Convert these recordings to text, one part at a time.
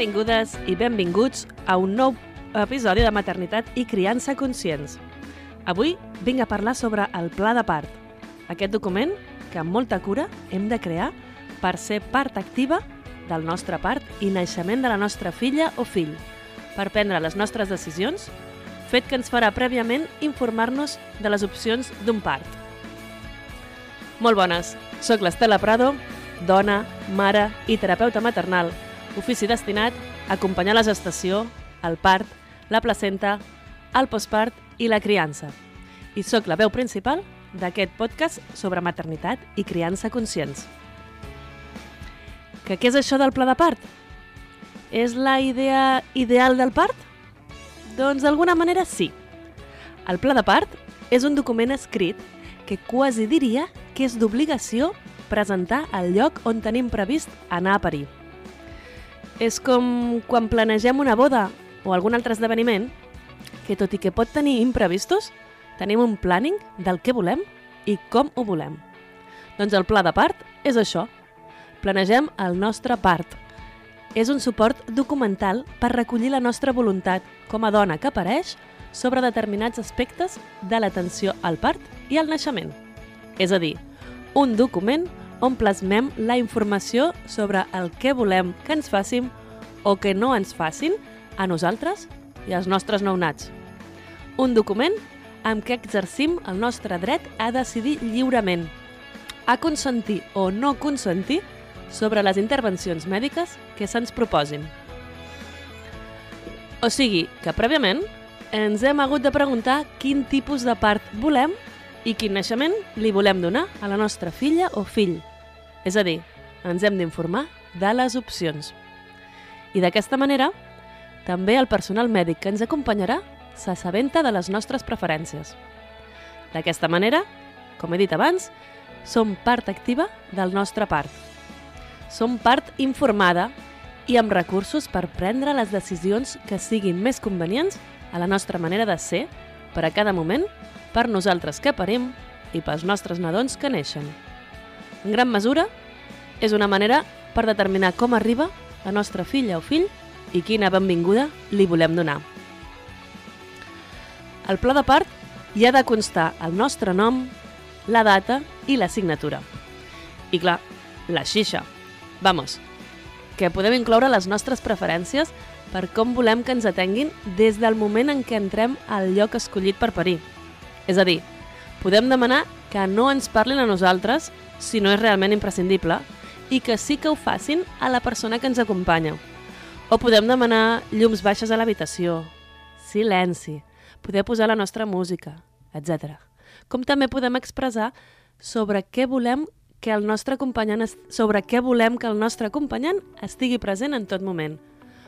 Benvingudes i benvinguts a un nou episodi de Maternitat i Criança Conscients. Avui vinc a parlar sobre el Pla de Part, aquest document que amb molta cura hem de crear per ser part activa del nostre part i naixement de la nostra filla o fill, per prendre les nostres decisions, fet que ens farà prèviament informar-nos de les opcions d'un part. Molt bones, sóc l'Estela Prado, dona, mare i terapeuta maternal, ofici destinat a acompanyar la gestació, el part, la placenta, el postpart i la criança. I sóc la veu principal d'aquest podcast sobre maternitat i criança conscients. Que què és això del pla de part? És la idea ideal del part? Doncs d'alguna manera sí. El pla de part és un document escrit que quasi diria que és d'obligació presentar al lloc on tenim previst anar a parir. És com quan planegem una boda o algun altre esdeveniment que, tot i que pot tenir imprevistos, tenim un planning del que volem i com ho volem. Doncs el pla de part és això. Planegem el nostre part. És un suport documental per recollir la nostra voluntat com a dona que apareix sobre determinats aspectes de l'atenció al part i al naixement. És a dir, un document on plasmem la informació sobre el que volem que ens facin o que no ens facin a nosaltres i als nostres nounats. Un document amb què exercim el nostre dret a decidir lliurement, a consentir o no consentir sobre les intervencions mèdiques que se'ns proposin. O sigui, que prèviament ens hem hagut de preguntar quin tipus de part volem i quin naixement li volem donar a la nostra filla o fill. És a dir, ens hem d'informar de les opcions. I d'aquesta manera, també el personal mèdic que ens acompanyarà s'assabenta de les nostres preferències. D'aquesta manera, com he dit abans, som part activa del nostre part. Som part informada i amb recursos per prendre les decisions que siguin més convenients a la nostra manera de ser per a cada moment, per nosaltres que parim i pels nostres nadons que neixen. En gran mesura, és una manera per determinar com arriba la nostra filla o fill i quina benvinguda li volem donar. El pla de part hi ha de constar el nostre nom, la data i la signatura. I clar, la xixa. Vamos, que podem incloure les nostres preferències per com volem que ens atenguin des del moment en què entrem al lloc escollit per parir. És a dir, podem demanar que no ens parlin a nosaltres si no és realment imprescindible i que sí que ho facin a la persona que ens acompanya. O podem demanar llums baixes a l'habitació, silenci, poder posar la nostra música, etc. Com també podem expressar sobre què volem que el nostre acompanyant sobre què volem que el nostre acompanyant estigui present en tot moment,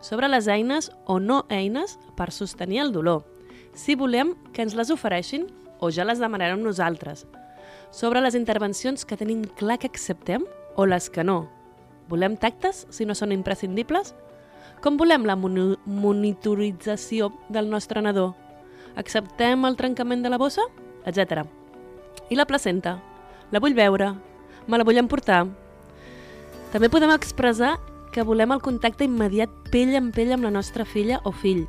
sobre les eines o no eines per sostenir el dolor, si volem que ens les ofereixin o ja les demanarem nosaltres, sobre les intervencions que tenim clar que acceptem o les que no. Volem tactes si no són imprescindibles? Com volem la monitorització del nostre nadó? Acceptem el trencament de la bossa? Etc. I la placenta? La vull veure? Me la vull emportar? També podem expressar que volem el contacte immediat pell en pell amb la nostra filla o fill.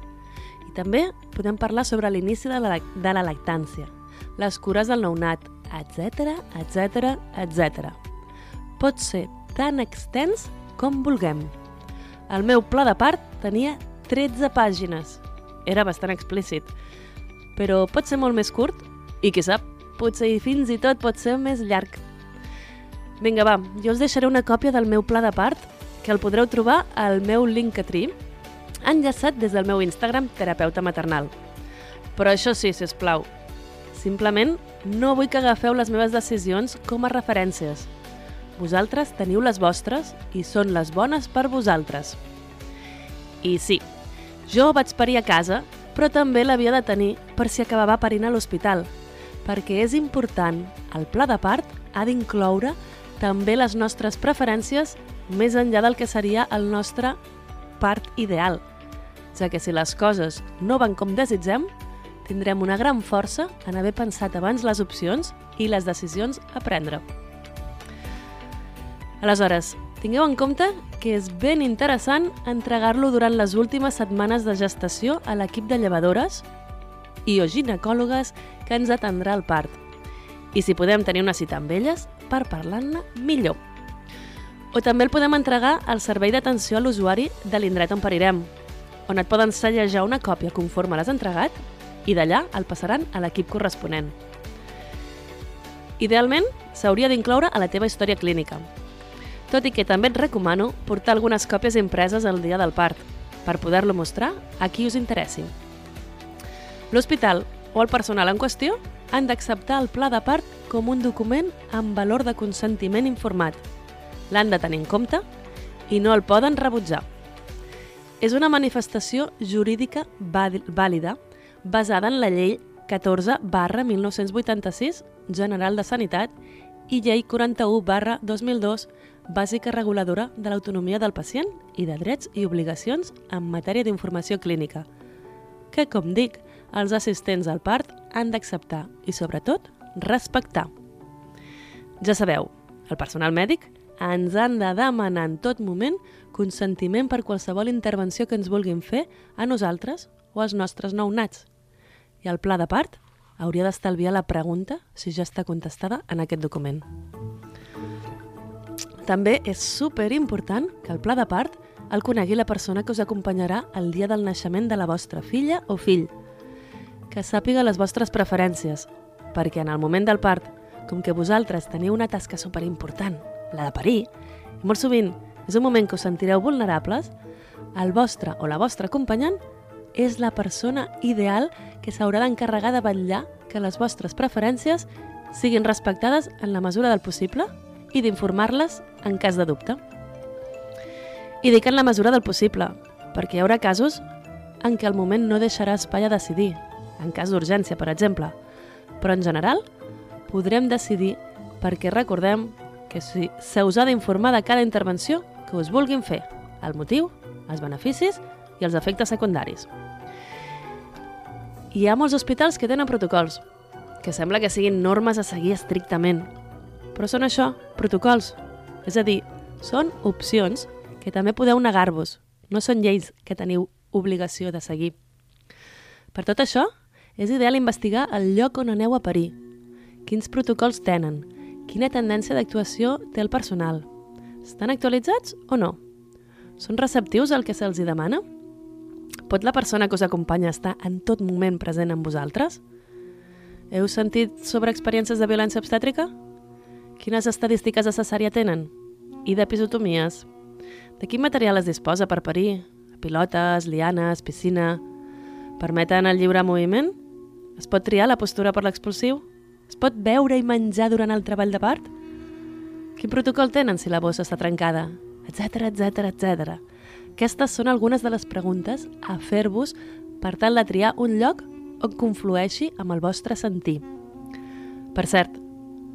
I també podem parlar sobre l'inici de, la, de la lactància, les cures del nounat, etc etc etc pot ser tan extens com vulguem. El meu pla de part tenia 13 pàgines. Era bastant explícit, però pot ser molt més curt i, qui sap, potser fins i tot pot ser més llarg. Vinga, va, jo us deixaré una còpia del meu pla de part que el podreu trobar al meu Linktree enllaçat des del meu Instagram terapeuta maternal. Però això sí, si us plau, Simplement no vull que agafeu les meves decisions com a referències. Vosaltres teniu les vostres i són les bones per vosaltres. I sí, jo vaig parir a casa, però també l'havia de tenir per si acabava parint a l'hospital, perquè és important, el pla de part ha d'incloure també les nostres preferències més enllà del que seria el nostre part ideal, ja que si les coses no van com desitgem, tindrem una gran força en haver pensat abans les opcions i les decisions a prendre. Aleshores, tingueu en compte que és ben interessant entregar-lo durant les últimes setmanes de gestació a l'equip de llevadores i o ginecòlogues que ens atendrà al part. I si podem tenir una cita amb elles, per parlar-ne millor. O també el podem entregar al servei d'atenció a l'usuari de l'indret on parirem, on et poden sellejar una còpia conforme l'has entregat i d'allà el passaran a l'equip corresponent. Idealment, s'hauria d'incloure a la teva història clínica, tot i que també et recomano portar algunes còpies impreses el dia del part, per poder-lo mostrar a qui us interessi. L'hospital o el personal en qüestió han d'acceptar el pla de part com un document amb valor de consentiment informat. L'han de tenir en compte i no el poden rebutjar. És una manifestació jurídica vàlida basada en la llei 14 barra 1986 General de Sanitat i llei 41 barra 2002 bàsica reguladora de l'autonomia del pacient i de drets i obligacions en matèria d'informació clínica, que, com dic, els assistents al part han d'acceptar i, sobretot, respectar. Ja sabeu, el personal mèdic ens han de demanar en tot moment consentiment per qualsevol intervenció que ens vulguin fer a nosaltres o als nostres nounats. I el pla de part hauria d'estalviar la pregunta si ja està contestada en aquest document. També és super important que el pla de part el conegui la persona que us acompanyarà el dia del naixement de la vostra filla o fill. Que sàpiga les vostres preferències, perquè en el moment del part, com que vosaltres teniu una tasca superimportant, la de parir, molt sovint és un moment que us sentireu vulnerables, el vostre o la vostra acompanyant és la persona ideal que s'haurà d'encarregar de vetllar que les vostres preferències siguin respectades en la mesura del possible i d'informar-les en cas de dubte. I dic en la mesura del possible, perquè hi haurà casos en què el moment no deixarà espai a decidir, en cas d'urgència, per exemple, però en general podrem decidir perquè recordem que si se us ha d'informar de cada intervenció que us vulguin fer, el motiu, els beneficis els efectes secundaris. Hi ha molts hospitals que tenen protocols, que sembla que siguin normes a seguir estrictament, però són això, protocols. És a dir, són opcions que també podeu negar-vos, no són lleis que teniu obligació de seguir. Per tot això, és ideal investigar el lloc on aneu a parir, quins protocols tenen, quina tendència d'actuació té el personal. Estan actualitzats o no? Són receptius al que se'ls demana? Pot la persona que us acompanya estar en tot moment present amb vosaltres? Heu sentit sobre experiències de violència obstètrica? Quines estadístiques de cesària tenen? I d'episotomies? De quin material es disposa per parir? Pilotes, lianes, piscina... Permeten el lliure moviment? Es pot triar la postura per l'expulsiu? Es pot beure i menjar durant el treball de part? Quin protocol tenen si la bossa està trencada? Etc etc etc. Aquestes són algunes de les preguntes a fer-vos per tal de triar un lloc on conflueixi amb el vostre sentir. Per cert,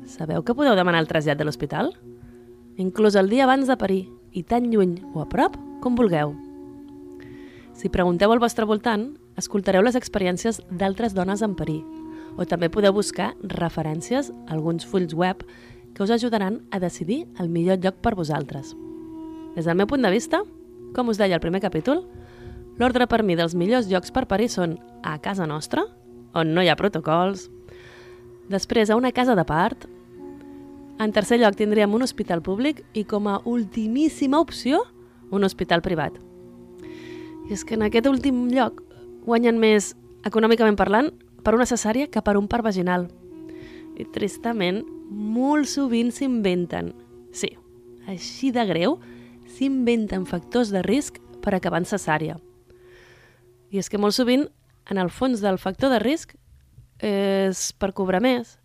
sabeu que podeu demanar el trasllat de l'hospital? Inclús el dia abans de parir, i tan lluny o a prop com vulgueu. Si pregunteu al vostre voltant, escoltareu les experiències d'altres dones en parir, o també podeu buscar referències a alguns fulls web que us ajudaran a decidir el millor lloc per vosaltres. Des del meu punt de vista, com us deia al primer capítol, l'ordre per mi dels millors llocs per parir són a casa nostra, on no hi ha protocols, després a una casa de part, en tercer lloc tindríem un hospital públic i com a ultimíssima opció un hospital privat. I és que en aquest últim lloc guanyen més, econòmicament parlant, per una cesària que per un part vaginal. I tristament, molt sovint s'inventen, sí, així de greu, s'inventen factors de risc per acabar en cesària. I és que molt sovint, en el fons del factor de risc, és per cobrar més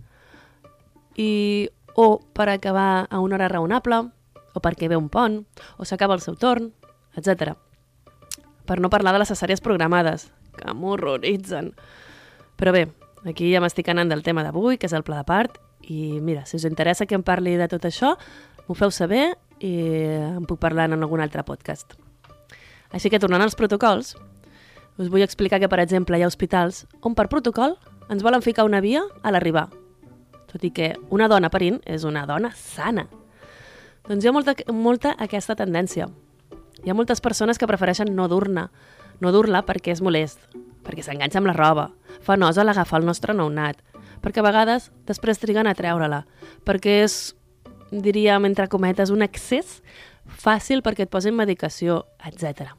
i o per acabar a una hora raonable o perquè ve un pont o s'acaba el seu torn, etc. Per no parlar de les cessàries programades, que m'horroritzen. Però bé, aquí ja m'estic anant del tema d'avui, que és el pla de part, i mira, si us interessa que em parli de tot això, m'ho feu saber i en puc parlar en algun altre podcast. Així que tornant als protocols, us vull explicar que, per exemple, hi ha hospitals on per protocol ens volen ficar una via a l'arribar, tot i que una dona parint és una dona sana. Doncs hi ha molta, molta aquesta tendència. Hi ha moltes persones que prefereixen no dur-ne, no dur-la perquè és molest, perquè s'enganxa amb la roba, fa nosa l'agafar el nostre nounat, perquè a vegades després triguen a treure-la, perquè és, diríem, entre cometes, un excés fàcil perquè et posin medicació, etc.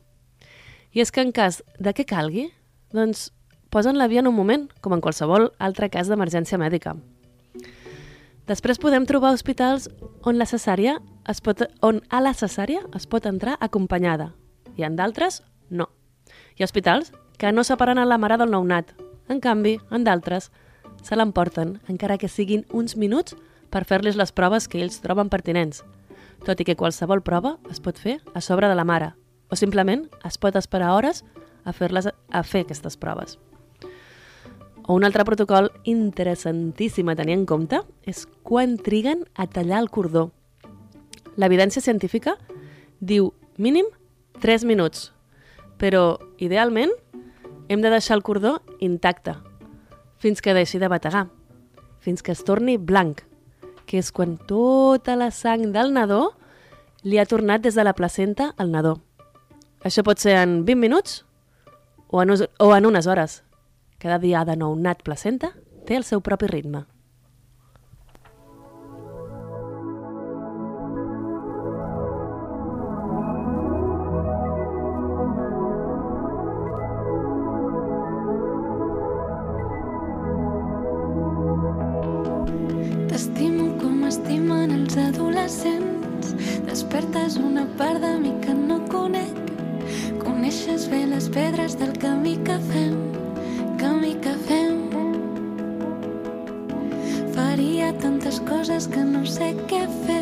I és que en cas de que calgui, doncs posen la via en un moment, com en qualsevol altre cas d'emergència mèdica. Després podem trobar hospitals on, la cesària es pot, on a la cesària es pot entrar acompanyada i en d'altres no. Hi ha hospitals que no separen a la mare del nounat. En canvi, en d'altres, se l'emporten, encara que siguin uns minuts, per fer-los les proves que ells troben pertinents, tot i que qualsevol prova es pot fer a sobre de la mare, o simplement es pot esperar hores a fer-les a fer aquestes proves. O un altre protocol interessantíssim a tenir en compte és quan triguen a tallar el cordó. L'evidència científica diu mínim 3 minuts, però idealment hem de deixar el cordó intacte, fins que deixi de bategar, fins que es torni blanc, que és quan tota la sang del nadó li ha tornat des de la placenta al nadó. Això pot ser en 20 minuts o en, o en unes hores. Cada dia de nou nat placenta té el seu propi ritme. Pedres del camí que fem, camí que fem. Faria tantes coses que no sé què fer.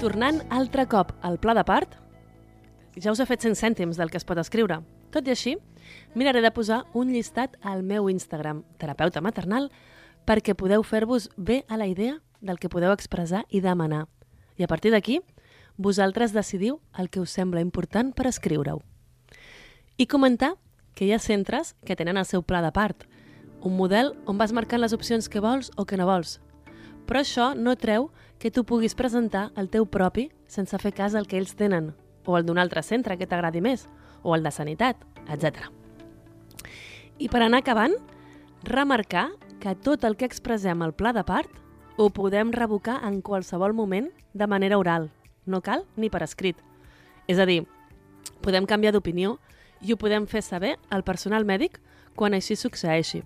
Tornant altre cop al pla de part, ja us he fet 100 cèntims del que es pot escriure. Tot i així, miraré de posar un llistat al meu Instagram, terapeuta maternal, perquè podeu fer-vos bé a la idea del que podeu expressar i demanar. I a partir d'aquí, vosaltres decidiu el que us sembla important per escriure-ho. I comentar que hi ha centres que tenen el seu pla de part, un model on vas marcant les opcions que vols o que no vols. Però això no treu que tu puguis presentar el teu propi sense fer cas al que ells tenen, o el d'un altre centre que t'agradi més, o el de sanitat, etc. I per anar acabant, remarcar que tot el que expressem al pla de part ho podem revocar en qualsevol moment de manera oral. No cal ni per escrit. És a dir, podem canviar d'opinió i ho podem fer saber al personal mèdic quan així succeeixi.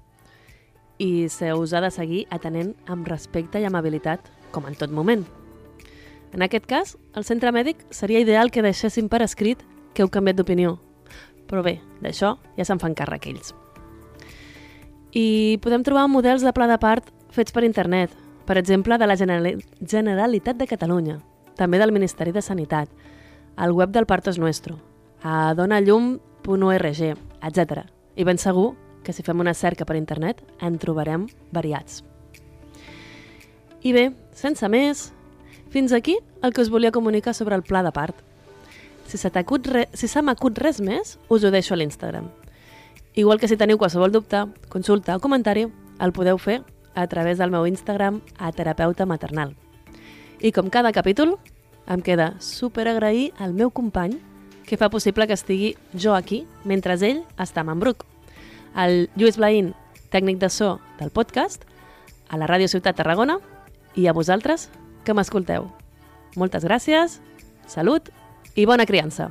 I se us ha de seguir atenent amb respecte i amabilitat, com en tot moment. En aquest cas, al centre mèdic seria ideal que deixessin per escrit que heu canviat d'opinió. Però bé, d'això ja se'n fan càrrec ells. I podem trobar models de pla de part fets per internet, per exemple, de la Generali Generalitat de Catalunya, també del Ministeri de Sanitat, al web del Parto és Nuestro, a donallum.org, etc. I ben segur que si fem una cerca per internet en trobarem variats. I bé, sense més, fins aquí el que us volia comunicar sobre el pla de part. Si se re si se m'acut res més, us ho deixo a l'Instagram. Igual que si teniu qualsevol dubte, consulta o comentari, el podeu fer a través del meu Instagram a terapeuta maternal. I com cada capítol, em queda super agrair al meu company que fa possible que estigui jo aquí mentre ell està a Manbruc. El Lluís Blaín, tècnic de so del podcast, a la Ràdio Ciutat Tarragona i a vosaltres que m'escolteu. Moltes gràcies, salut i bona criança.